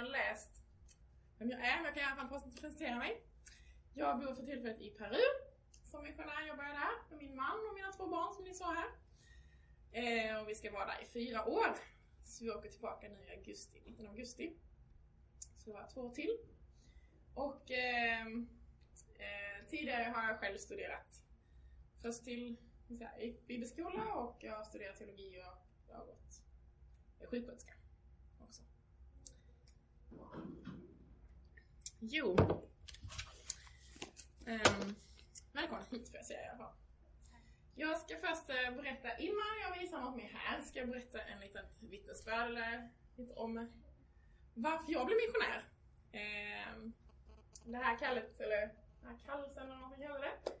jag läst vem jag är, men jag kan i alla fall presentera mig. Jag bor för tillfället i Peru. Som missionär jobbar jag där med min man och mina två barn som ni såg här. Eh, och vi ska vara där i fyra år. Så vi åker tillbaka nu i augusti, 19 augusti. Så det var två år till. Och eh, eh, tidigare har jag själv studerat först till i bibelskola och jag har studerat teologi och jag har gått sjuksköterska också. Jo. Ehm, um, välkommen hit får jag säga i alla fall. Jag ska först eh, berätta, innan jag visar något mer här, ska jag berätta en liten vittnesbörd eller lite om varför jag blev missionär. Um, det här kallet, eller den här kallelsen eller vad man kallar kalla det,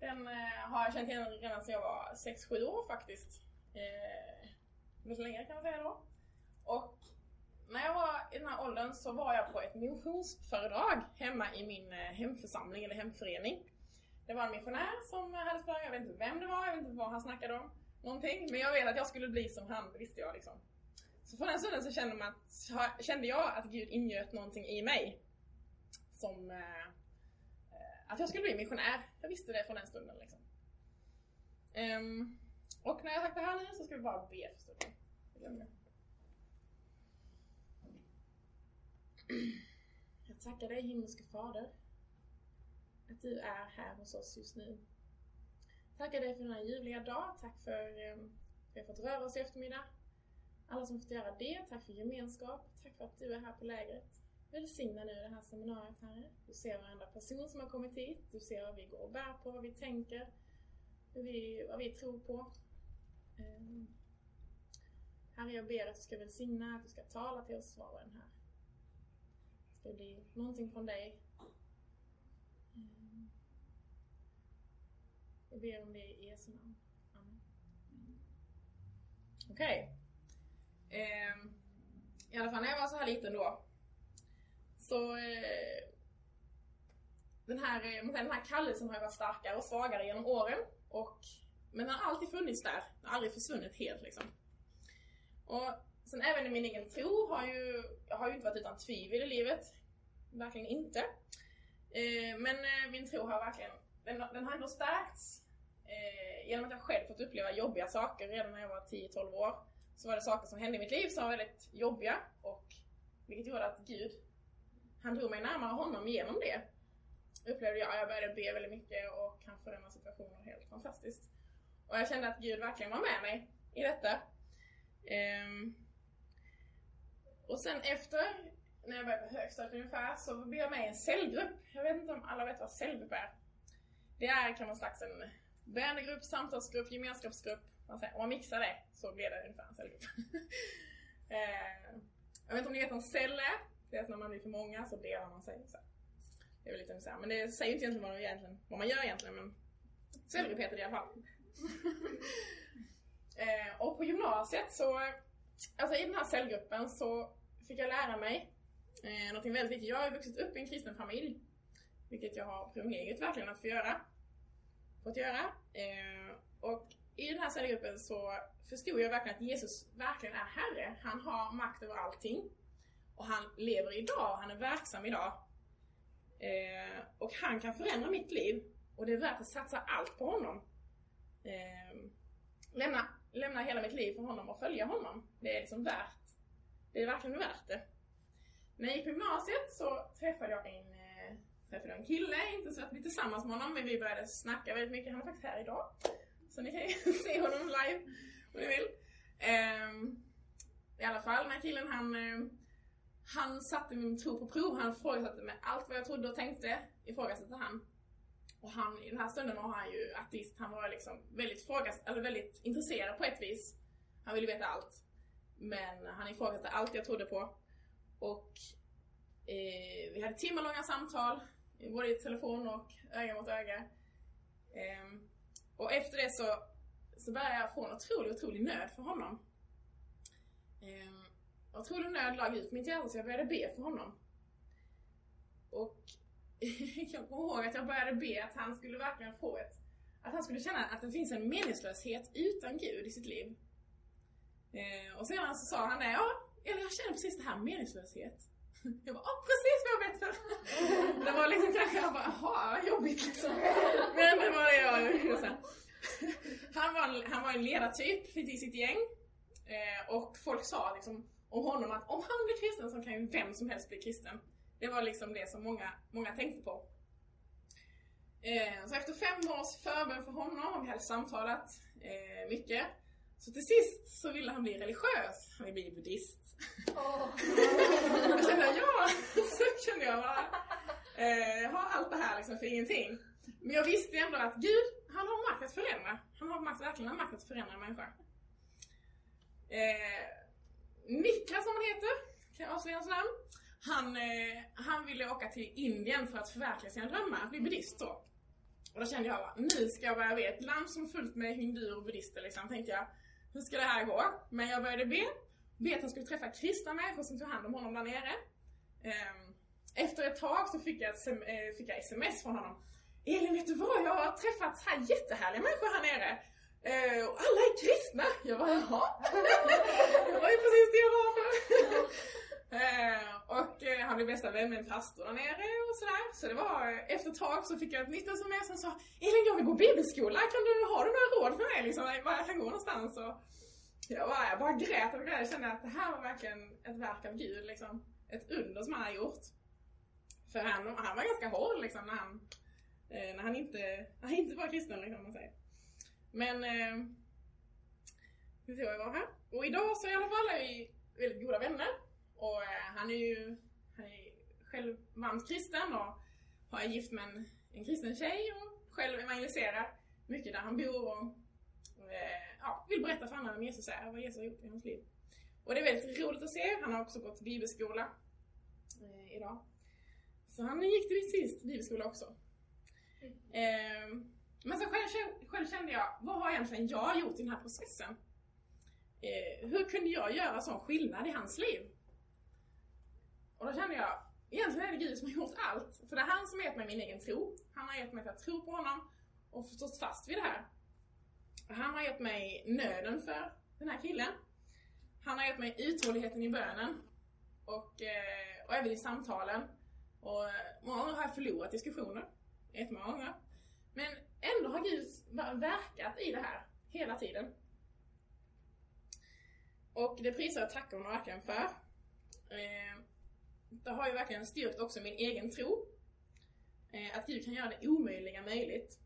den uh, har jag känt igen redan sedan jag var 6-7 år faktiskt. Ehm, uh, lite längre kan man säga då. Och när jag var i den här åldern så var jag på ett missionsföredrag hemma i min eh, hemförsamling eller hemförening. Det var en missionär som eh, hade sprungit, jag vet inte vem det var, jag vet inte vad han snackade om. Någonting, men jag vet att jag skulle bli som han, det visste jag liksom. Så från den stunden så kände, man att, kände jag att Gud ingöt någonting i mig. Som eh, eh, att jag skulle bli missionär. Jag visste det från den stunden liksom. Um, och när jag sagt det här nu så ska vi bara be för stunden. Jag tackar dig himmelske Fader att du är här hos oss just nu. Tackar dig för den här ljuvliga dag. Tack för att vi har fått röra oss i eftermiddag. Alla som fått göra det. Tack för gemenskap. Tack för att du är här på lägret. Välsigna nu det här seminariet, Herre. Du ser varenda person som har kommit hit. Du ser vad vi går och bär på, vad vi tänker, vad vi, vad vi tror på. Um, herre, jag ber att du ska välsigna, att du ska tala till oss var och en här ska bli någonting från dig. Mm. Jag ber om det i Jesu namn. Amen. Okej. Okay. Eh, I alla fall när jag var så här liten då. Så eh, den, här, eh, den här kallelsen har varit starkare och svagare genom åren. Och, men den har alltid funnits där. Den har aldrig försvunnit helt liksom. Och Sen även i min egen tro har ju, jag har ju inte varit utan tvivel i livet. Verkligen inte. Eh, men eh, min tro har verkligen, den, den har ändå stärkts eh, genom att jag själv fått uppleva jobbiga saker redan när jag var 10-12 år. Så var det saker som hände i mitt liv som var väldigt jobbiga och vilket gjorde att Gud, han drog mig närmare honom genom det. Upplevde jag, jag började be väldigt mycket och han förändrade situationer helt fantastiskt. Och jag kände att Gud verkligen var med mig i detta. Ehm, och sen efter, när jag började på högstadiet ungefär, så blev jag med i en cellgrupp. Jag vet inte om alla vet vad cellgrupp är. Det är kan man slags en vänegrupp, samtalsgrupp, gemenskapsgrupp. Om man mixar det så blir det ungefär en cellgrupp. eh, jag vet inte om ni vet vad en cell är? Det är att när man blir för många så delar man sig. Så. Det är väl lite ungefär. Men det säger inte egentligen vad, egentligen, vad man gör egentligen. Men cellgrupp heter det i alla fall. eh, och på gymnasiet så alltså i den här cellgruppen så fick jag lära mig eh, någonting väldigt viktigt. Jag har ju vuxit upp i en kristen familj. Vilket jag har privilegiet verkligen att få göra. Fått göra. Eh, och i den här cellgruppen så förstod jag verkligen att Jesus verkligen är Herre. Han har makt över allting. Och han lever idag, han är verksam idag. Eh, och han kan förändra mitt liv. Och det är värt att satsa allt på honom. Eh, lämna lämna hela mitt liv för honom och följa honom. Det är liksom värt. Det är verkligen värt det. När jag gick på gymnasiet så träffade jag en, eh, träffade en kille, inte så att vi tillsammans med honom, men vi började snacka väldigt mycket. Han är faktiskt här idag. Så ni kan ju se honom live om ni vill. Um, I alla fall, den här killen han, eh, han satte min tro på prov. Han ifrågasatte mig allt vad jag trodde och tänkte ifrågasatte han. Han, i den här stunden var han ju artist, han var liksom väldigt, frågas, eller väldigt intresserad på ett vis. Han ville veta allt. Men han ifrågasatte allt jag trodde på. Och eh, vi hade timmarlånga samtal, både i telefon och öga mot öga. Eh, och efter det så, så började jag få en otrolig, otrolig nöd för honom. Eh, otrolig nöd lag ut mitt hjärta så jag började be för honom. Och jag kommer ihåg att jag började be att han skulle verkligen få ett... Att han skulle känna att det finns en meningslöshet utan Gud i sitt liv. Eh, och sedan så sa han det, ja, eller jag känner precis det här, meningslöshet. Jag bara, åh precis vad jag bett för! Det var liksom kanske, jag bara, jaha, vad jobbigt liksom. Men det var det jag gjorde sen. Han var, han var en ledartyp i sitt gäng. Eh, och folk sa liksom om honom att om han blir kristen så kan ju vem som helst bli kristen. Det var liksom det som många, många tänkte på. Eh, så efter fem års förbön för honom, vi hade samtalat eh, mycket, så till sist så ville han bli religiös. Han ville bli buddhist. Oh. jag kände, ja, så kände jag bara. Eh, har allt det här liksom för ingenting. Men jag visste ändå att Gud, han har makt att förändra. Han har makt, verkligen makt att förändra en människa. Eh, Niklas som han heter, kan jag avslöja hans namn. Han, eh, han ville åka till Indien för att förverkliga sina drömmar, att bli buddhist då. Och då kände jag bara, nu ska jag börja be. Ett land som är fullt med hinduer och buddhister liksom, tänkte jag. Hur ska det här gå? Men jag började be. Be att han skulle träffa kristna människor som tog hand om honom där nere. Ehm, efter ett tag så fick jag, eh, fick jag sms från honom. Elin, vet du vad? Jag har träffat så här jättehärliga människor här nere. Ehm, och alla är kristna! Jag bara, jaha? det var ju precis det jag var för. Eh, och eh, han blev bästa vän med en pastor där nere och sådär. Så det var, eh, efter ett tag så fick jag ett nytt sms som sa Elin, jag vill gå bibelskola. Kan du, har du några råd för mig liksom? Var jag kan gå någonstans? Och jag bara, jag bara grät och grät. Jag kände att det här var verkligen ett verk av Gud liksom. Ett under som han har gjort. För han, han var ganska hård liksom när han, när han inte, när han inte var kristen liksom, man säger. Men... Eh, nu ser jag var här. Och idag så i alla fall är vi väldigt goda vänner. Och eh, han är ju han är själv varmt kristen och har gift med en, en kristen tjej och själv evangeliserar mycket där han bor och, och eh, ja, vill berätta för andra vem Jesus är och vad Jesus har gjort i hans liv. Och det är väldigt roligt att se. Han har också gått bibelskola eh, idag. Så han gick till sist bibelskola också. Mm. Eh, men så själv, själv kände jag, vad har egentligen jag gjort i den här processen? Eh, hur kunde jag göra sån skillnad i hans liv? Och då kände jag, egentligen är det Gud som har gjort allt. För det är han som har gett mig min egen tro. Han har gett mig att tro på honom och stått fast vid det här. Han har gett mig nöden för den här killen. Han har gett mig uthålligheten i bönen och, eh, och även i samtalen. Och många gånger har jag förlorat diskussioner. Jättemånga gånger. Men ändå har Gud verkat i det här hela tiden. Och det prisar jag tackar honom verkligen för. Eh, det har ju verkligen styrkt också min egen tro. Eh, att Gud kan göra det omöjliga möjligt.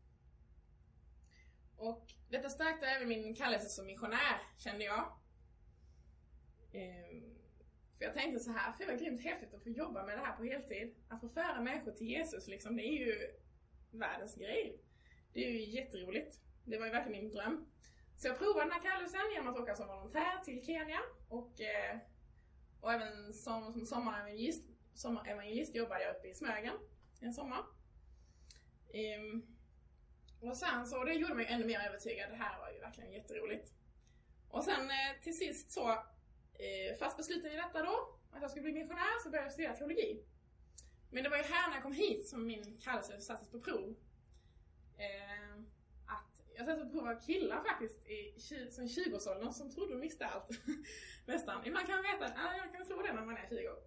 Och detta stärkte även min kallelse som missionär, kände jag. Ehm, för jag tänkte så här, för det var grymt häftigt att få jobba med det här på heltid. Att få föra människor till Jesus, liksom, det är ju världens grej. Det är ju jätteroligt. Det var ju verkligen min dröm. Så jag provade den här kallelsen genom att åka som volontär till Kenya och, eh, och även som, som sommarevangelist, sommarevangelist jobbade jag uppe i Smögen en sommar. Um, och sen så, det gjorde mig ännu mer övertygad. Det här var ju verkligen jätteroligt. Och sen eh, till sist så, eh, fast besluten i detta då, att jag skulle bli missionär, så började jag studera teologi. Men det var ju här när jag kom hit som min kallelse sattes på prov. Ehm, jag har sett på prova killar faktiskt i, som 20-årsåldern som trodde de visste allt. Nästan. Ibland kan man veta, ja, ah, jag kan tro det när man är 20 år.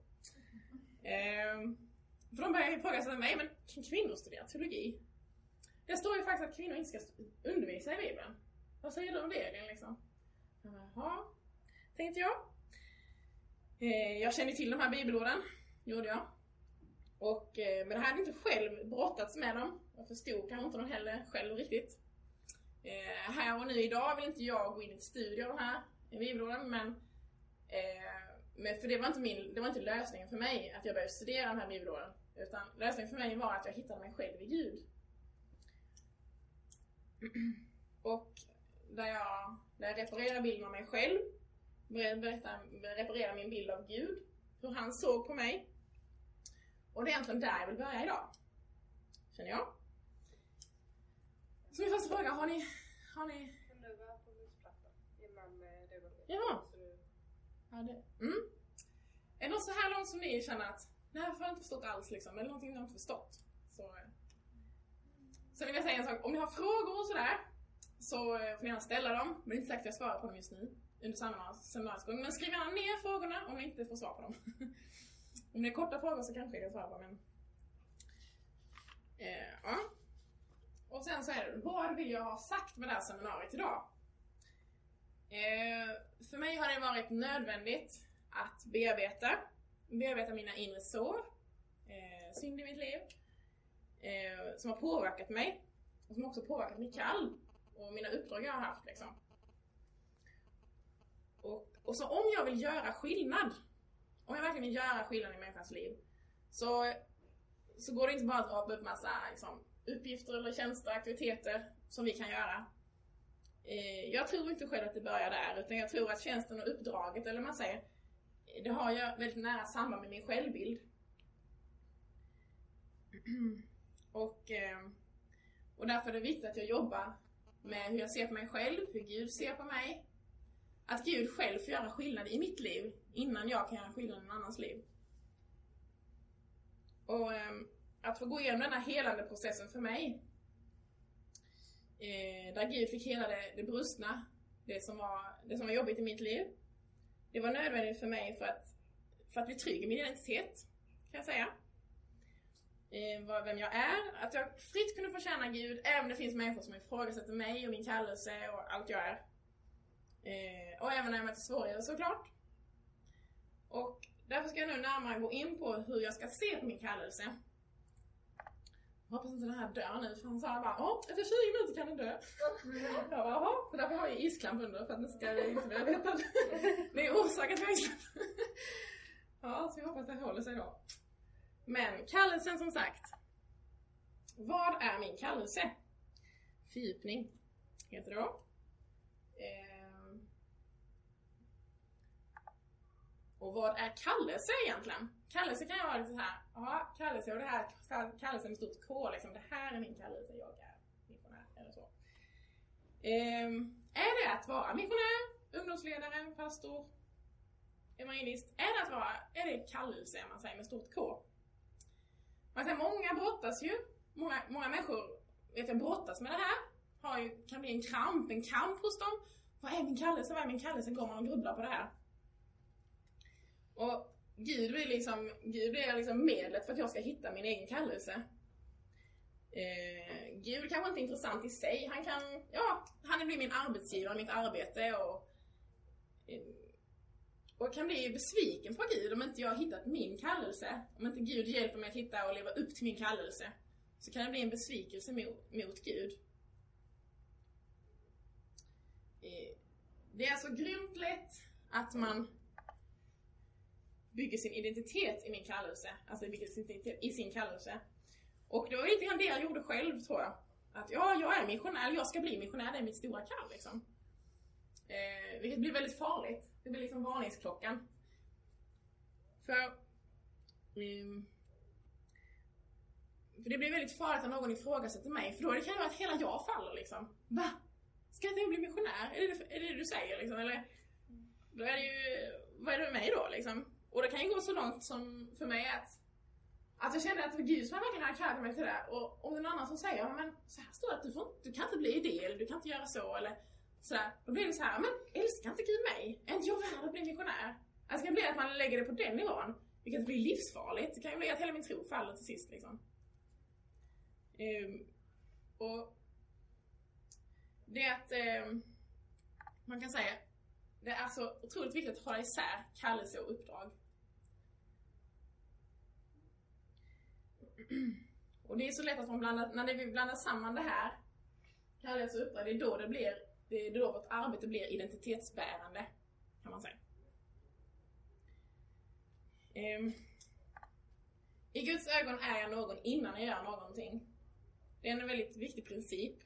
Ehm, för de börjar ifrågasätta mig, men kan kvinnor studera teologi? Det står ju faktiskt att kvinnor inte ska undervisa i Bibeln. Vad säger du om det Elin, liksom? Jaha, tänkte jag. Ehm, jag kände till de här bibelorden, gjorde jag. Och, eh, men jag hade inte själv brottats med dem. Jag förstod kanske inte dem heller själv riktigt. Eh, här och nu idag vill inte jag gå in i ett studio av de här bibelorden men, eh, men för det var, inte min, det var inte lösningen för mig att jag började studera de här bibelorden. Utan lösningen för mig var att jag hittade mig själv i Gud. Och där jag, där jag reparerar bilden av mig själv, berättar, reparerar min bild av Gud, hur han såg på mig och det är egentligen där jag vill börja idag. Känner jag. Så min första fråga, har ni... Har ni... Vara på musplattan innan eh, du går Jaha. Ja, det... Mm. Är det något så här långt som ni känner att det här har jag inte förstått alls liksom, eller någonting ni har inte förstått? Så... Eh. Sen vill jag säga en sak, om ni har frågor och sådär så eh, får ni gärna ställa dem. Men det är inte säkert att jag svarar på dem just nu under seminariets gång. Men skriv gärna ner frågorna om ni inte får svar på dem. Om det är korta frågor så kanske jag kan svara på men... Eh, ja. Och sen så är det, vad vill jag ha sagt med det här seminariet idag? Eh, för mig har det varit nödvändigt att bearbeta, bearbeta mina inre sår, eh, synd i mitt liv, eh, som har påverkat mig och som också påverkat mitt kall och mina uppdrag jag har haft. Liksom. Och, och så om jag vill göra skillnad, om jag verkligen vill göra skillnad i människans liv, så, så går det inte bara att rapa upp massa liksom, uppgifter eller tjänster, aktiviteter som vi kan göra. Eh, jag tror inte själv att det börjar där, utan jag tror att tjänsten och uppdraget, eller man säger, det har ju väldigt nära samband med min självbild. Och, eh, och därför är det viktigt att jag jobbar med hur jag ser på mig själv, hur Gud ser på mig. Att Gud själv får göra skillnad i mitt liv innan jag kan göra skillnad i någon annans liv. Och ehm, att få gå igenom den här helande processen för mig, eh, där Gud fick hela det, det brustna, det som, var, det som var jobbigt i mitt liv. Det var nödvändigt för mig för att, för att bli trygg i min identitet, kan jag säga. Eh, vem jag är, att jag fritt kunde få känna Gud, även om det finns människor som ifrågasätter mig och min kallelse och allt jag är. Eh, och även när jag möter svårigheter såklart. Och därför ska jag nu närmare gå in på hur jag ska se på min kallelse. Hoppas inte den här dör nu, för han sa bara Åh, efter 20 minuter kan den dö. Jag bara, jaha, så därför har jag isklamp under för att den ska inte bli vetad. Det är orsaken till isklamp. Ja, så vi hoppas det håller sig då. Men kallelsen som sagt. Vad är min kallelse? Fördjupning heter det då. Ehm. Och vad är kallelse egentligen? Kallelse kan ju vara lite så här, ja, kallelse och det här kallelse med stort K liksom. Det här är min kallelse, jag är missionär eller så. Ehm, är det att vara missionär, ungdomsledare, pastor, evangelist? Är det att vara, är det kallelse man säger med stort K? Man säger, många brottas ju, många, många människor vet jag brottas med det här. Har ju, kan bli en kramp, en kamp hos dem. Vad är min kallelse? Vad är min kallelse? Går man och grubblar på det här. Och Gud blir liksom, Gud blir liksom medlet för att jag ska hitta min egen kallelse. Eh, Gud kanske inte är intressant i sig. Han kan, ja, han blir min arbetsgivare, mitt arbete och eh, och jag kan bli besviken på Gud om inte jag har hittat min kallelse. Om inte Gud hjälper mig att hitta och leva upp till min kallelse. Så kan det bli en besvikelse mot, mot Gud. Eh, det är alltså grymt lätt att man bygger sin identitet i min kallelse. Alltså bygger sin identitet i sin kallelse. Och det var lite grann det jag gjorde själv tror jag. Att ja, jag är missionär, jag ska bli missionär, det är mitt stora kall liksom. Eh, vilket blir väldigt farligt. Det blir liksom varningsklockan. För, um, för det blir väldigt farligt när någon ifrågasätter mig, för då kan det vara att hela jag faller liksom. Va? Ska inte jag bli missionär? Är det är det, det du säger liksom? Eller, då är det ju, vad är det med mig då liksom? Och det kan ju gå så långt som för mig att att jag kände att det var Gud som verkligen hade kallat mig till det. Och om det är någon annan som säger, men så här står det att du, får, du kan inte bli det, eller du kan inte göra så, eller sådär. Då blir det så här, men älskar inte Gud mig? Är inte jag värd att bli missionär? Alltså det kan bli att man lägger det på den nivån. Vilket blir livsfarligt. Det kan ju bli att hela min tro faller till sist liksom. Um, och det är att um, man kan säga, det är så otroligt viktigt att hålla isär kallelse och uppdrag. Och det är så lätt att man blandar, när vi blandar samman det här, kärleks och uppdrag, det är då det blir det är då vårt arbete blir identitetsbärande, kan man säga. Um, I Guds ögon är jag någon innan jag gör någonting. Det är en väldigt viktig princip.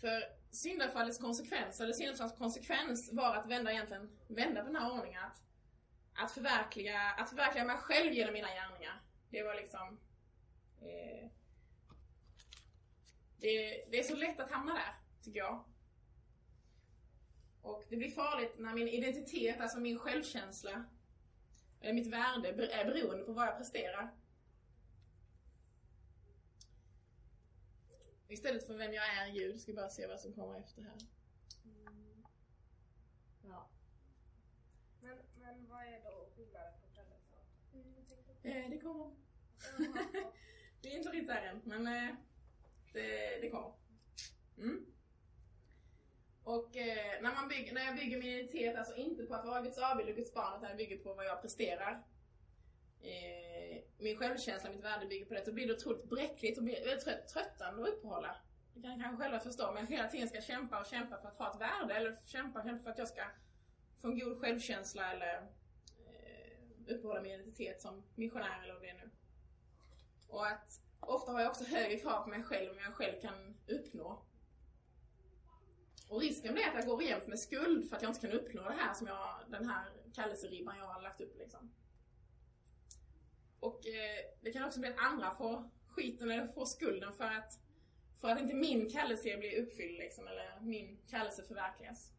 För syndafallets konsekvens, eller syndafallets konsekvens var att vända egentligen, vända på den här ordningen. Att, att, förverkliga, att förverkliga mig själv genom mina gärningar. Det var liksom eh, det, det är så lätt att hamna där, tycker jag. Och det blir farligt när min identitet, alltså min självkänsla, eller mitt värde är beroende på vad jag presterar. Istället för vem jag är Gud, ska vi bara se vad som kommer efter här. Mm. Ja. Men, men Men vad är då skillnaden på kallelser? Mm, jag tänkte- Eh, det kommer. det Vi är inte riktigt där än, men eh, det, det kommer. Mm. Och eh, när, man bygger, när jag bygger min identitet, alltså inte på att vara Guds avbild och Guds barn, utan jag bygger på vad jag presterar. Eh, min självkänsla, mitt värde bygger på det. Så blir det otroligt bräckligt och väldigt trött, tröttande att uppehålla. Det kan ni kanske själva förstå, men hela tiden ska kämpa och kämpa för att ha ett värde, eller kämpa och kämpa för att jag ska få en god självkänsla eller uppehålla min identitet som missionär eller vad det är nu. Och att ofta har jag också högre krav på mig själv än jag själv kan uppnå. Och risken blir att jag går jämt med skuld för att jag inte kan uppnå det här som jag, den här kallelseribban jag har lagt upp liksom. Och eh, det kan också bli att andra får skiten eller får skulden för att, för att inte min kallelse blir uppfylld liksom, eller min kallelse förverkligas.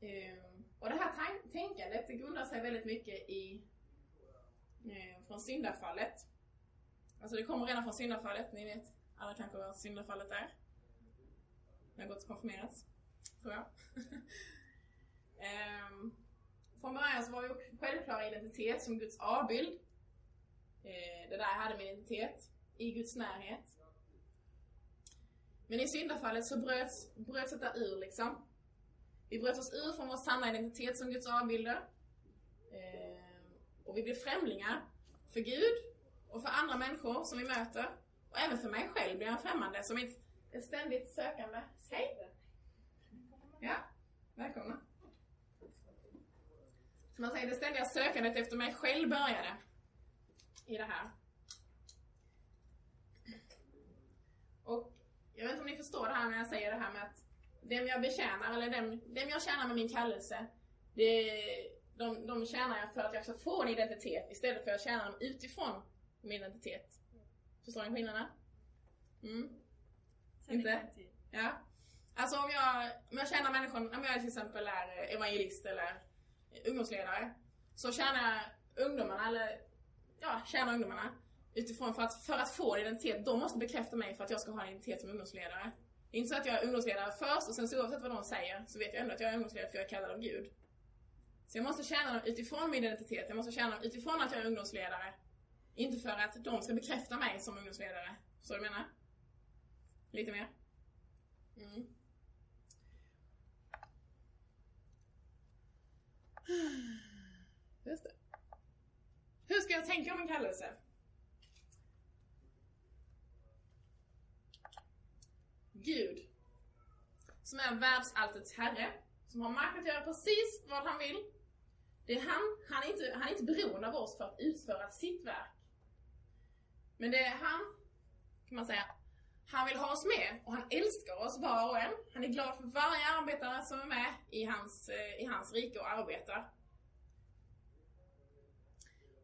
Eh, och det här tänkandet det grundar sig väldigt mycket i eh, från syndafallet. Alltså det kommer redan från syndafallet, ni vet alla kanske vad syndafallet är. Ni har gått och konfirmerats, tror jag. Ehm, från början så var ju självklara identitet som Guds avbild. Ehm, det där jag hade min identitet i Guds närhet. Men i syndafallet så bröts, bröts detta ur liksom. Vi bröt oss ur från vår sanna identitet som Guds avbilder. Eh, och vi blev främlingar för Gud och för andra människor som vi möter. Och även för mig själv blir jag främmande som ett, ett ständigt sökande. Hej! Ja, välkomna. Som man säger, det ständiga sökandet efter mig själv började i det här. Och jag vet inte om ni förstår det här när jag säger det här med att dem jag betjänar, eller dem, dem jag tjänar med min kallelse, det, de, de tjänar jag för att jag ska få en identitet istället för att jag tjänar dem utifrån min identitet. Förstår ni skillnaden? Mm. Inte? Ja. Alltså om jag, om jag tjänar människor, om jag till exempel är evangelist eller ungdomsledare, så tjänar ungdomarna, eller ja, tjänar ungdomarna utifrån för att, för att få en identitet, de måste bekräfta mig för att jag ska ha en identitet som ungdomsledare. Det är inte så att jag är ungdomsledare först och sen så oavsett vad de säger så vet jag ändå att jag är ungdomsledare för jag är kallad av Gud. Så jag måste tjäna dem utifrån min identitet, jag måste tjäna dem utifrån att jag är ungdomsledare. Inte för att de ska bekräfta mig som ungdomsledare. Så du menar? Lite mer? Mm. Just det. Hur ska jag tänka om en kallelse? Gud, som är världsalltets herre, som har makt att göra precis vad han vill. Det är han, han, är inte, han är inte beroende av oss för att utföra sitt verk. Men det är han, kan man säga, han vill ha oss med och han älskar oss var och en. Han är glad för varje arbetare som är med i hans, eh, i hans rike och arbetar.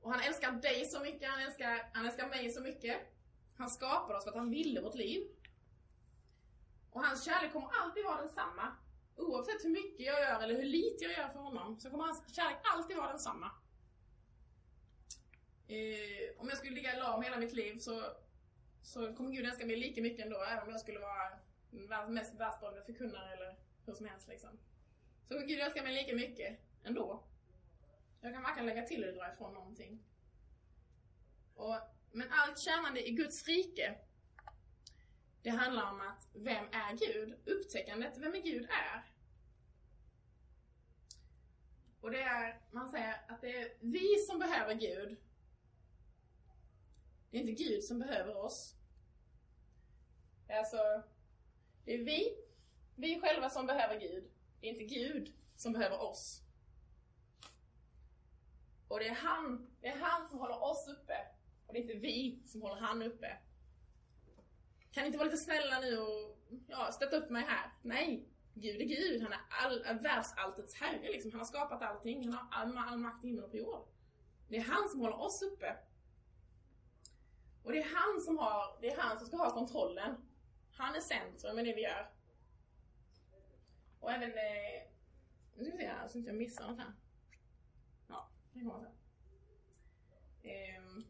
Och han älskar dig så mycket, han älskar, han älskar mig så mycket. Han skapade oss för att han ville vårt liv. Och hans kärlek kommer alltid vara densamma. Oavsett hur mycket jag gör eller hur lite jag gör för honom så kommer hans kärlek alltid vara densamma. Eh, om jag skulle ligga lam hela mitt liv så, så kommer Gud älska mig lika mycket ändå, även om jag skulle vara världens mest världsberömda förkunnare eller hur som helst liksom. Så kommer Gud älska mig lika mycket ändå. Jag kan varken lägga till eller dra ifrån någonting. Och, men allt tjänande i Guds rike, det handlar om att vem är Gud? Upptäckandet vem är Gud är. Och det är, man säger att det är vi som behöver Gud. Det är inte Gud som behöver oss. Det är alltså, det är vi, vi själva som behöver Gud. Det är inte Gud som behöver oss. Och det är han, det är han som håller oss uppe. Och det är inte vi som håller han uppe. Kan ni inte vara lite snälla nu och ja, stötta upp mig här? Nej, Gud är Gud. Han är, all, världsalltets herre liksom. Han har skapat allting. Han har all, all makt i himmel och på jord. Det är han som håller oss uppe. Och det är han som har, det är han som ska ha kontrollen. Han är centrum i det vi gör. Och även, eh, nu ska vi se här så inte jag missar något här. Ja, det kommer sen. Ehm,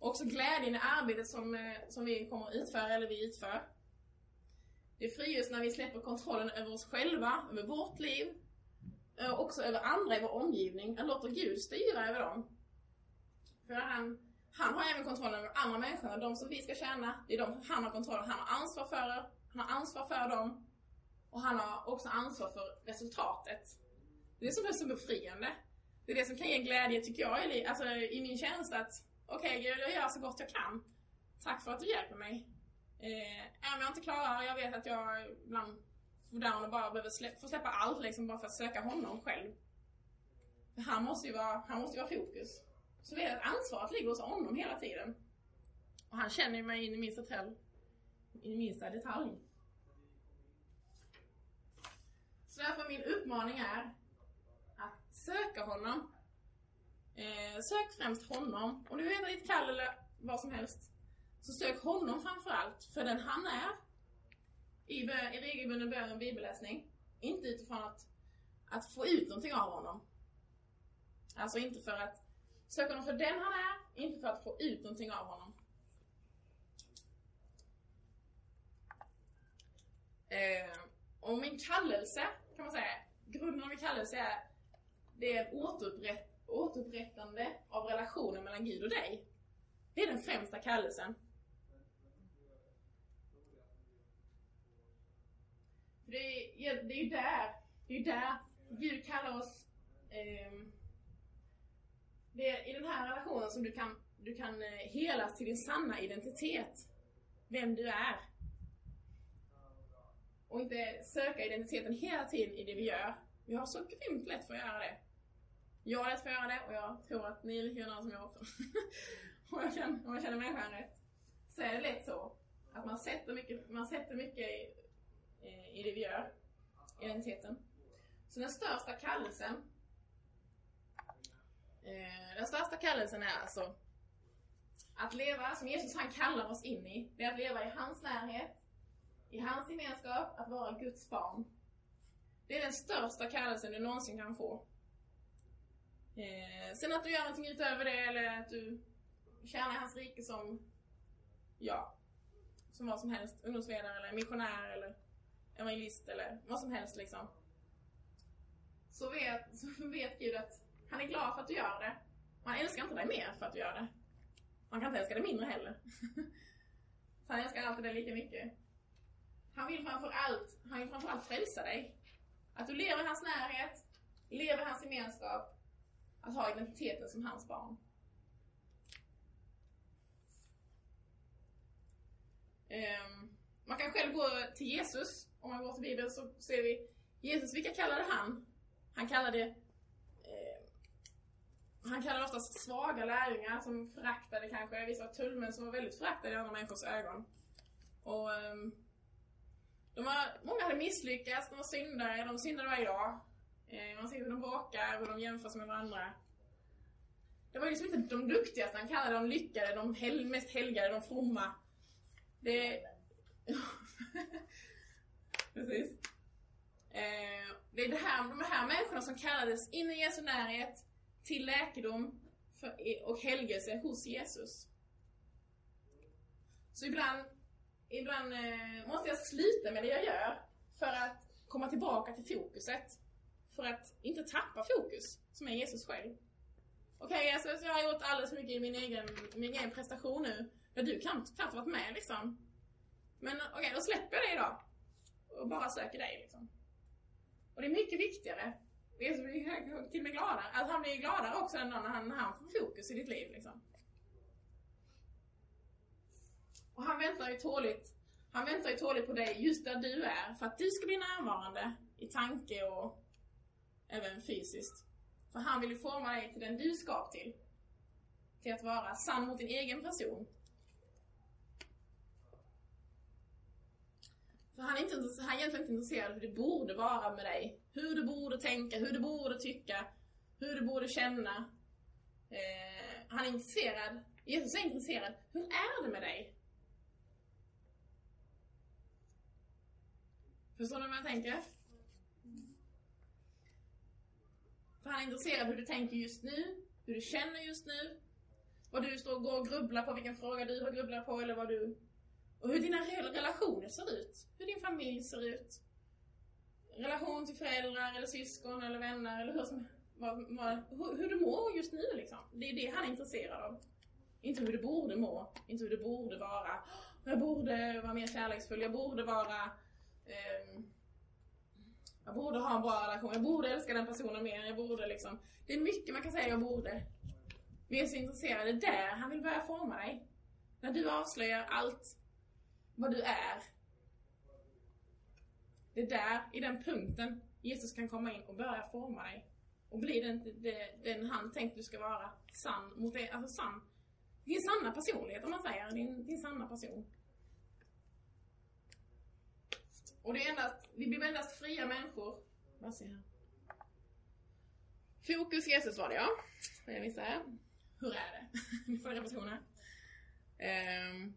också glädjen i arbetet som, eh, som vi kommer att utföra, eller vi utför. Det frigörs när vi släpper kontrollen över oss själva, över vårt liv, eh, också över andra i vår omgivning, att låta Gud styra över dem. För han, han har även kontrollen över andra människor, de som vi ska tjäna, det är de han har kontroll Han har ansvar för, han har ansvar för dem. Och han har också ansvar för resultatet. Det är det som är så befriande. Det är det som kan ge glädje, tycker jag, i, alltså, i min tjänst att okej okay, Gud, jag gör så gott jag kan. Tack för att du hjälper mig. Eh, om jag inte klarar, jag vet att jag ibland får down och bara behöver slä, få släppa allt liksom bara för att söka honom själv. För han måste ju vara, han måste ju vara fokus. Så vet jag att ansvaret ligger hos honom hela tiden. Och han känner ju mig in i minsta detalj. In i minsta detalj. Så därför min uppmaning är att söka honom. Eh, sök främst honom. Om du vet ditt kall eller vad som helst. Så sök honom framförallt, för den han är. I, i regelbunden bön och bibelläsning. Inte utifrån att, att få ut någonting av honom. Alltså inte för att söka honom för den han är, inte för att få ut någonting av honom. Eh, och min kallelse, kan man säga, grunden av min kallelse är det är återupprätt, återupprättande av relationen mellan Gud och dig. Det är den främsta kallelsen. Det är, det är ju där, det är där Gud kallar oss eh, det är i den här relationen som du kan, du kan eh, helas till din sanna identitet. Vem du är. Och inte söka identiteten hela tiden i det vi gör. Vi har så grymt lätt för att göra det. Jag har lätt för att göra det och jag tror att ni är lika som jag också. om, jag känner, om jag känner människan rätt. Så är det lätt så. Att man sätter mycket, man sätter mycket i, eh, i det vi gör. Identiteten. Så den största kallelsen eh, Den största kallelsen är alltså att leva som Jesus han kallar oss in i. Det är att leva i hans närhet, i hans gemenskap, att vara Guds barn. Det är den största kallelsen du någonsin kan få. Eh, sen att du gör någonting utöver det eller att du tjänar hans rike som, ja, som vad som helst. Ungdomsledare eller missionär eller evangelist eller vad som helst liksom. Så vet, så vet Gud att han är glad för att du gör det. Och han älskar inte dig mer för att du gör det. Man kan inte älska dig mindre heller. så han älskar alltid dig lika mycket. Han vill framförallt, han vill framför allt frälsa dig. Att du lever i hans närhet, lever i hans gemenskap, att ha identiteten som hans barn. Um, man kan själv gå till Jesus, om man går till Bibeln så ser vi Jesus, vilka kallade han? Han kallade eh, han kallade oftast svaga lärjungar som föraktade kanske vissa tullmän som var väldigt föraktade i andra människors ögon. Och um, de var, många hade misslyckats, de var syndare, de syndade varje dag. Eh, man ser hur de bråkar, hur de jämför sig med varandra. Det var liksom inte de duktigaste han kallade de lyckade, de hel, mest helgade, de fromma. Det... Precis. Eh, det är det här, de här människorna som kallades in i Jesu närhet till läkedom för, och helgelse hos Jesus. Så ibland, ibland eh, måste jag sluta med det jag gör för att komma tillbaka till fokuset. För att inte tappa fokus, som är Jesus själv. Okej okay, Jesus, jag har gjort alldeles för mycket i min egen, min egen prestation nu. Ja, du kan knappt varit med liksom. Men okej, okay, då släpper jag dig då. Och bara söker dig liksom. Och det är mycket viktigare. Jesus blir till och med gladare. Alltså han blir gladare också än när han, när han får fokus i ditt liv liksom. Och han väntar ju tåligt han väntar ju tåligt på dig just där du är för att du ska bli närvarande i tanke och även fysiskt. För han vill ju forma dig till den du skap till. Till att vara sann mot din egen person. För han är, inte, han är egentligen inte intresserad av hur det borde vara med dig. Hur du borde tänka, hur du borde tycka, hur du borde känna. Eh, han är intresserad, Jesus är intresserad, hur är det med dig? Förstår ni vad jag tänker? För han är intresserad av hur du tänker just nu, hur du känner just nu, vad du står och går och grubblar på, vilken fråga du har grubblat på eller vad du... Och hur dina relationer ser ut. Hur din familj ser ut. relation till föräldrar eller syskon eller vänner eller hur, som, vad, vad, hur, hur du mår just nu liksom. Det är det han är intresserad av. Inte hur du borde må, inte hur du borde vara. Jag borde vara mer kärleksfull, jag borde vara ehm, jag borde ha en bra relation, jag borde älska den personen mer, jag borde liksom. Det är mycket man kan säga jag borde. Vi är så intresserade, där han vill börja forma dig. När du avslöjar allt vad du är. Det är där, i den punkten, Jesus kan komma in och börja forma dig. Och bli den, den, den han tänkt du ska vara. Sann mot det, alltså sann. Din sanna personlighet om man säger, din, din sanna person. Och det är endast, vi blir endast fria människor. Vad ser här? Fokus Jesus var det ja. Jag här. Hur är det? Ni får repetition här. Um.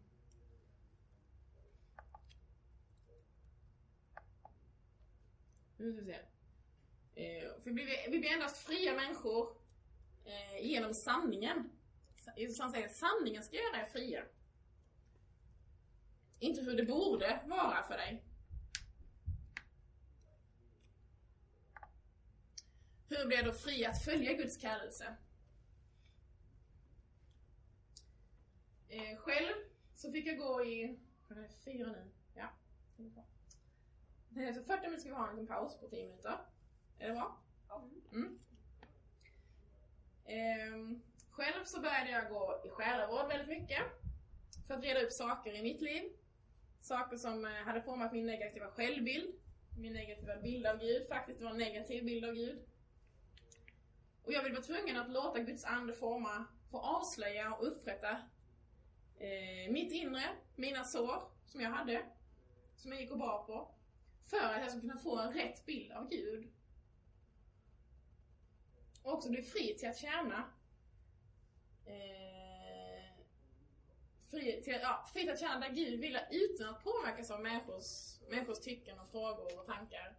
Nu ska vi se. Uh, för vi blir, vi blir endast fria människor uh, genom sanningen. Jesus han säger sanningen ska göra er fria. Inte hur det borde vara för dig. Hur blir jag då fri att följa Guds kallelse? Eh, själv så fick jag gå i, vad är det, fyra nu? Ja. Så 40 minuter ska vi ha en liten paus på 10 minuter. Är det bra? Ja. Mm. Eh, själv så började jag gå i själavård väldigt mycket. För att reda upp saker i mitt liv. Saker som eh, hade format min negativa självbild. Min negativa bild av Gud. Faktiskt var en negativ bild av Gud. Och jag vill vara tvungen att låta Guds ande forma, få avslöja och upprätta eh, mitt inre, mina sår som jag hade, som jag gick och bar på. För att jag ska kunna få en rätt bild av Gud. Och också bli fri till att tjäna eh, fri, till, ja, fri till att tjäna där Gud vill utan att påverkas av människors, människors tycken och frågor och tankar.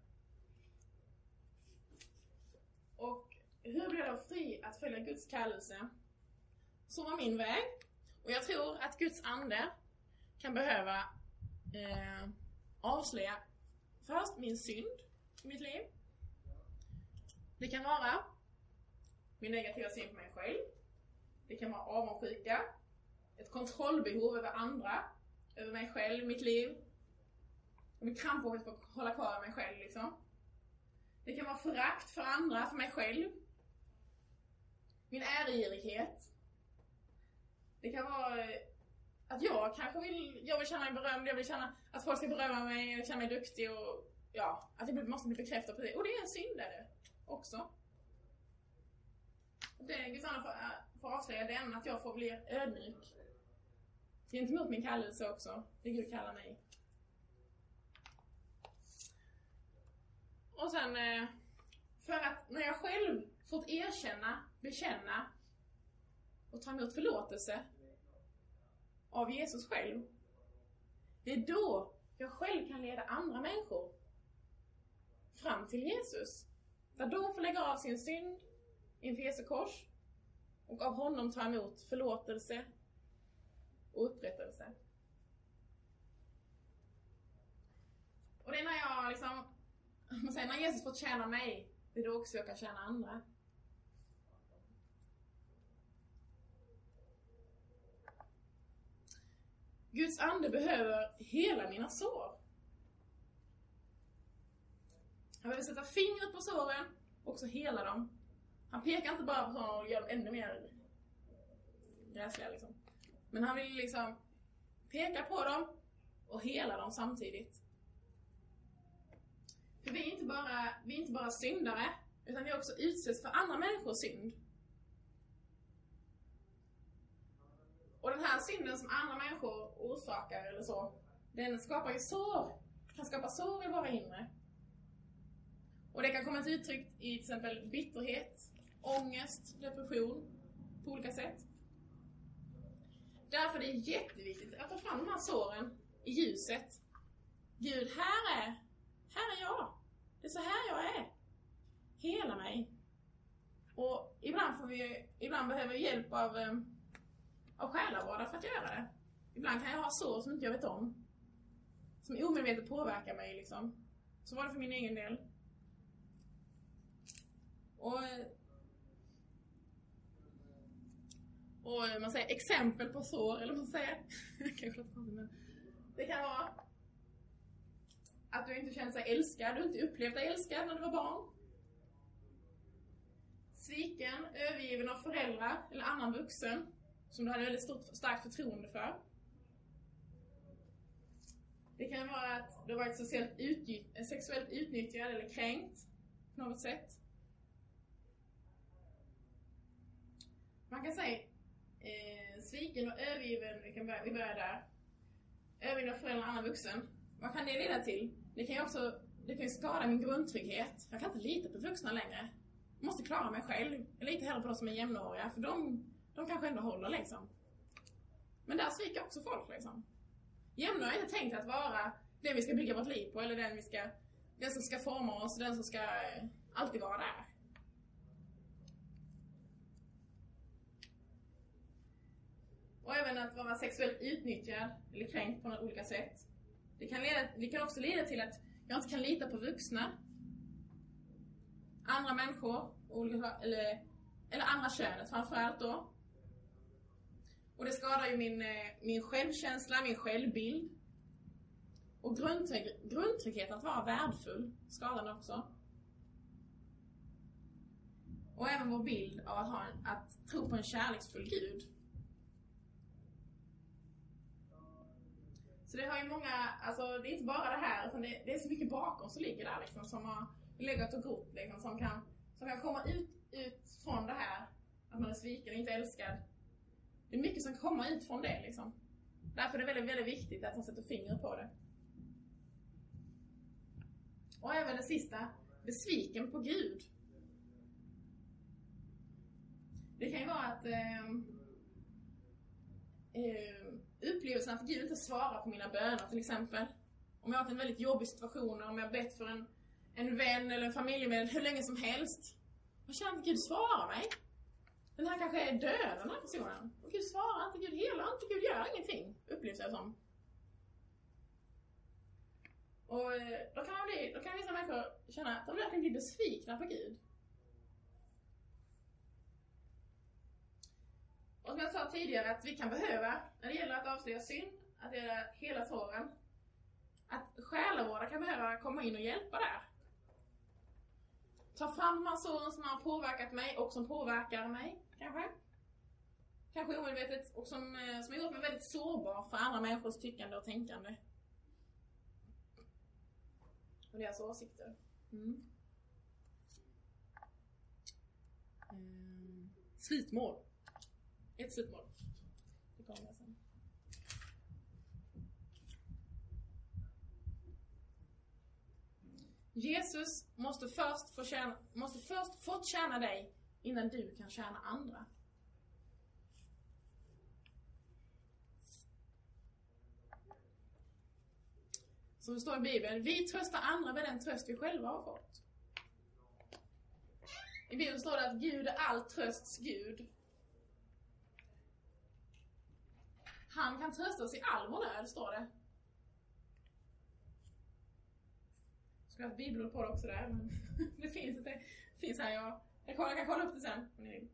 Och hur blir jag då fri att följa Guds kallelse? Så var min väg. Och jag tror att Guds ande kan behöva eh, avslöja först min synd i mitt liv. Det kan vara min negativa syn på mig själv. Det kan vara avundsjuka, ett kontrollbehov över andra, över mig själv, mitt liv. Jag blir för att hålla kvar mig själv liksom. Det kan vara förakt för andra, för mig själv. Min äregirighet. Det kan vara eh, att jag kanske vill, jag vill känna mig berömd, jag vill känna att folk ska berömma mig, jag känna mig duktig och ja, att jag måste bli bekräftad på det. Och det är en syndare också. Det Guds ande får, eh, får avslöja den, att jag får bli ödmjuk gentemot min kallelse också, det Gud kallar mig. Och sen, eh, för att när jag själv fått erkänna, bekänna och ta emot förlåtelse av Jesus själv. Det är då jag själv kan leda andra människor fram till Jesus. Där de får lägga av sin synd inför Jesu kors och av honom ta emot förlåtelse och upprättelse. Och det är när jag liksom, man säger, när Jesus får tjäna mig, det är då också jag kan tjäna andra. Guds ande behöver hela mina sår. Han behöver sätta fingret på såren och så hela dem. Han pekar inte bara på såren och gör dem ännu mer gräsliga liksom. Men han vill liksom peka på dem och hela dem samtidigt. För vi är inte bara, vi är inte bara syndare, utan vi också utsätts för andra människors synd. Och den här synden som andra människor orsakar eller så, den skapar ju sår. Kan skapa sår i våra inre. Och det kan komma till uttryck i till exempel bitterhet, ångest, depression på olika sätt. Därför är det jätteviktigt att ta fram de här såren i ljuset. Gud, här är, här är jag. Det är så här jag är. Hela mig. Och ibland får vi, ibland behöver vi hjälp av eh, av själavårdare för att göra det. Ibland kan jag ha sår som inte jag vet om. Som omedvetet påverkar mig liksom. Så var det för min egen del. Och, eh, och man säger exempel på sår, eller vad man säger. Kanske låter konstigt, men det kan vara att du inte känt dig älskad, du inte upplevt dig älskad när du var barn. Sviken, övergiven av föräldrar eller annan vuxen som du hade väldigt stort, starkt förtroende för. Det kan vara att du har varit sexuellt, utny- sexuellt utnyttjad eller kränkt på något sätt. Man kan säga eh, sviken och övergiven, vi, kan börja, vi börjar där. Övergiven av föräldrar och annan vuxen. Vad kan det leda till? Det kan ju också det kan ju skada min grundtrygghet. Jag kan inte lita på vuxna längre. Jag måste klara mig själv. Jag litar hellre på de som är jämnåriga, för de, de kanske ändå håller liksom. Men där sviker också folk liksom. Jämnåriga är inte tänkt att vara den vi ska bygga vårt liv på, eller den vi ska, den som ska forma oss, den som ska eh, alltid vara där. Och även att vara sexuellt utnyttjad eller kränkt på några olika sätt. Det kan, leda, det kan också leda till att jag inte kan lita på vuxna. Andra människor, olika, eller, eller andra könet framförallt då. Och det skadar ju min, eh, min självkänsla, min självbild. Och grundtrygg, grundtryggheten att vara värdefull skadar den också. Och även vår bild av att, ha en, att tro på en kärleksfull Gud. Så det har ju många, alltså det är inte bara det här utan det, det är så mycket bakom som ligger där liksom som har legat och grott liksom som kan, som kan komma ut, ut från det här att man är sviken och inte älskad. Det är mycket som kommer ut från det liksom. Därför är det väldigt, väldigt viktigt att man sätter fingret på det. Och även det sista, besviken på Gud. Det kan ju vara att eh, eh, upplevelsen att Gud inte svarar på mina böner till exempel. Om jag har haft en väldigt jobbig situation, om jag har bett för en, en vän eller en familjemedlem hur länge som helst. Jag känner att Gud svarar mig. Den här kanske är död, den här personen. Och Gud svarar inte, Gud helar inte, Gud gör ingenting, upplevs jag som. Och eh, då kan, man bli, då kan vissa människor känna att de verkligen blir besvikna på Gud. Och som jag sa tidigare att vi kan behöva, när det gäller att avslöja synd, att göra hela såren, att själavårdare kan behöva komma in och hjälpa där. Ta fram de här såren som har påverkat mig och som påverkar mig, kanske. Kanske omedvetet och som, eh, som har gjort mig väldigt sårbar för andra människors tyckande och tänkande. Och deras åsikter. Mm. Mm. Slutmål. Ett slutmål. Det kommer jag sen. Jesus måste först, få tjäna, måste först fått tjäna dig innan du kan tjäna andra. Som det står i Bibeln, vi tröstar andra med den tröst vi själva har fått. I Bibeln står det att Gud är all trösts Gud. Han kan trösta oss i all vår nöd, står det. Skulle ha ett bibelord på det också där, men det finns inte. Det finns här, jag, jag, kan, jag kan kolla upp det sen om ni vill.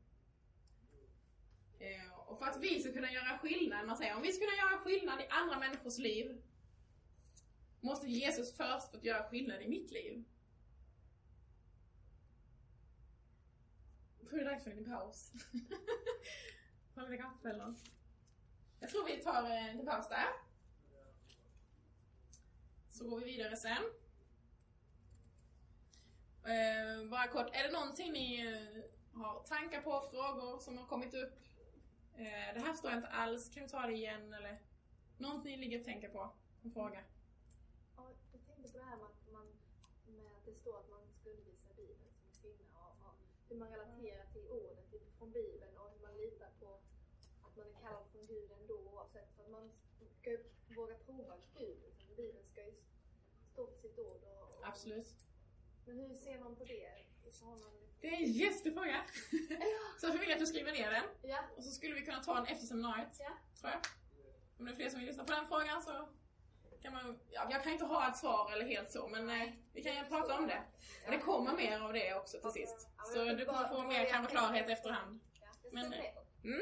Eh, och för att vi ska kunna göra skillnad, man säger om vi ska kunna göra skillnad i andra människors liv måste Jesus först fått göra skillnad i mitt liv. Jag tror det är dags för en liten paus. Ta lite kaffe eller något. Jag tror vi tar eh, en paus där. Så går vi vidare sen. Eh, bara kort, är det någonting ni eh, har tankar på, frågor som har kommit upp? Eh, det här förstår jag inte alls, kan vi ta det igen eller? Någonting ni ligger och tänker på? En fråga? Ja, jag tänkte på det här med att, man, med att det står att man ska undervisa Bibeln som kvinna och, och hur man relaterar till ordet i- från Bibeln och hur man litar på att man är kallad från Gud ändå oavsett. För att man ska ju våga prova Gud. Liksom. Bibeln ska ju stå för sitt ord. Och, och, Absolut. Men hur ser man på det? Man, Det är en jättefråga! Så jag vill jag att du skriver ner den. ja, Och så skulle vi kunna ta den efter seminariet, ja. tror jag. Om det är fler som vill lyssna på den frågan så kan man... Ja, jag kan inte ha ett svar eller helt så, men eh, vi kan ju prata om det. Och det kommer mer av det också till sist. Så du kommer få mer kanske klarhet efterhand. Men- på. Mm.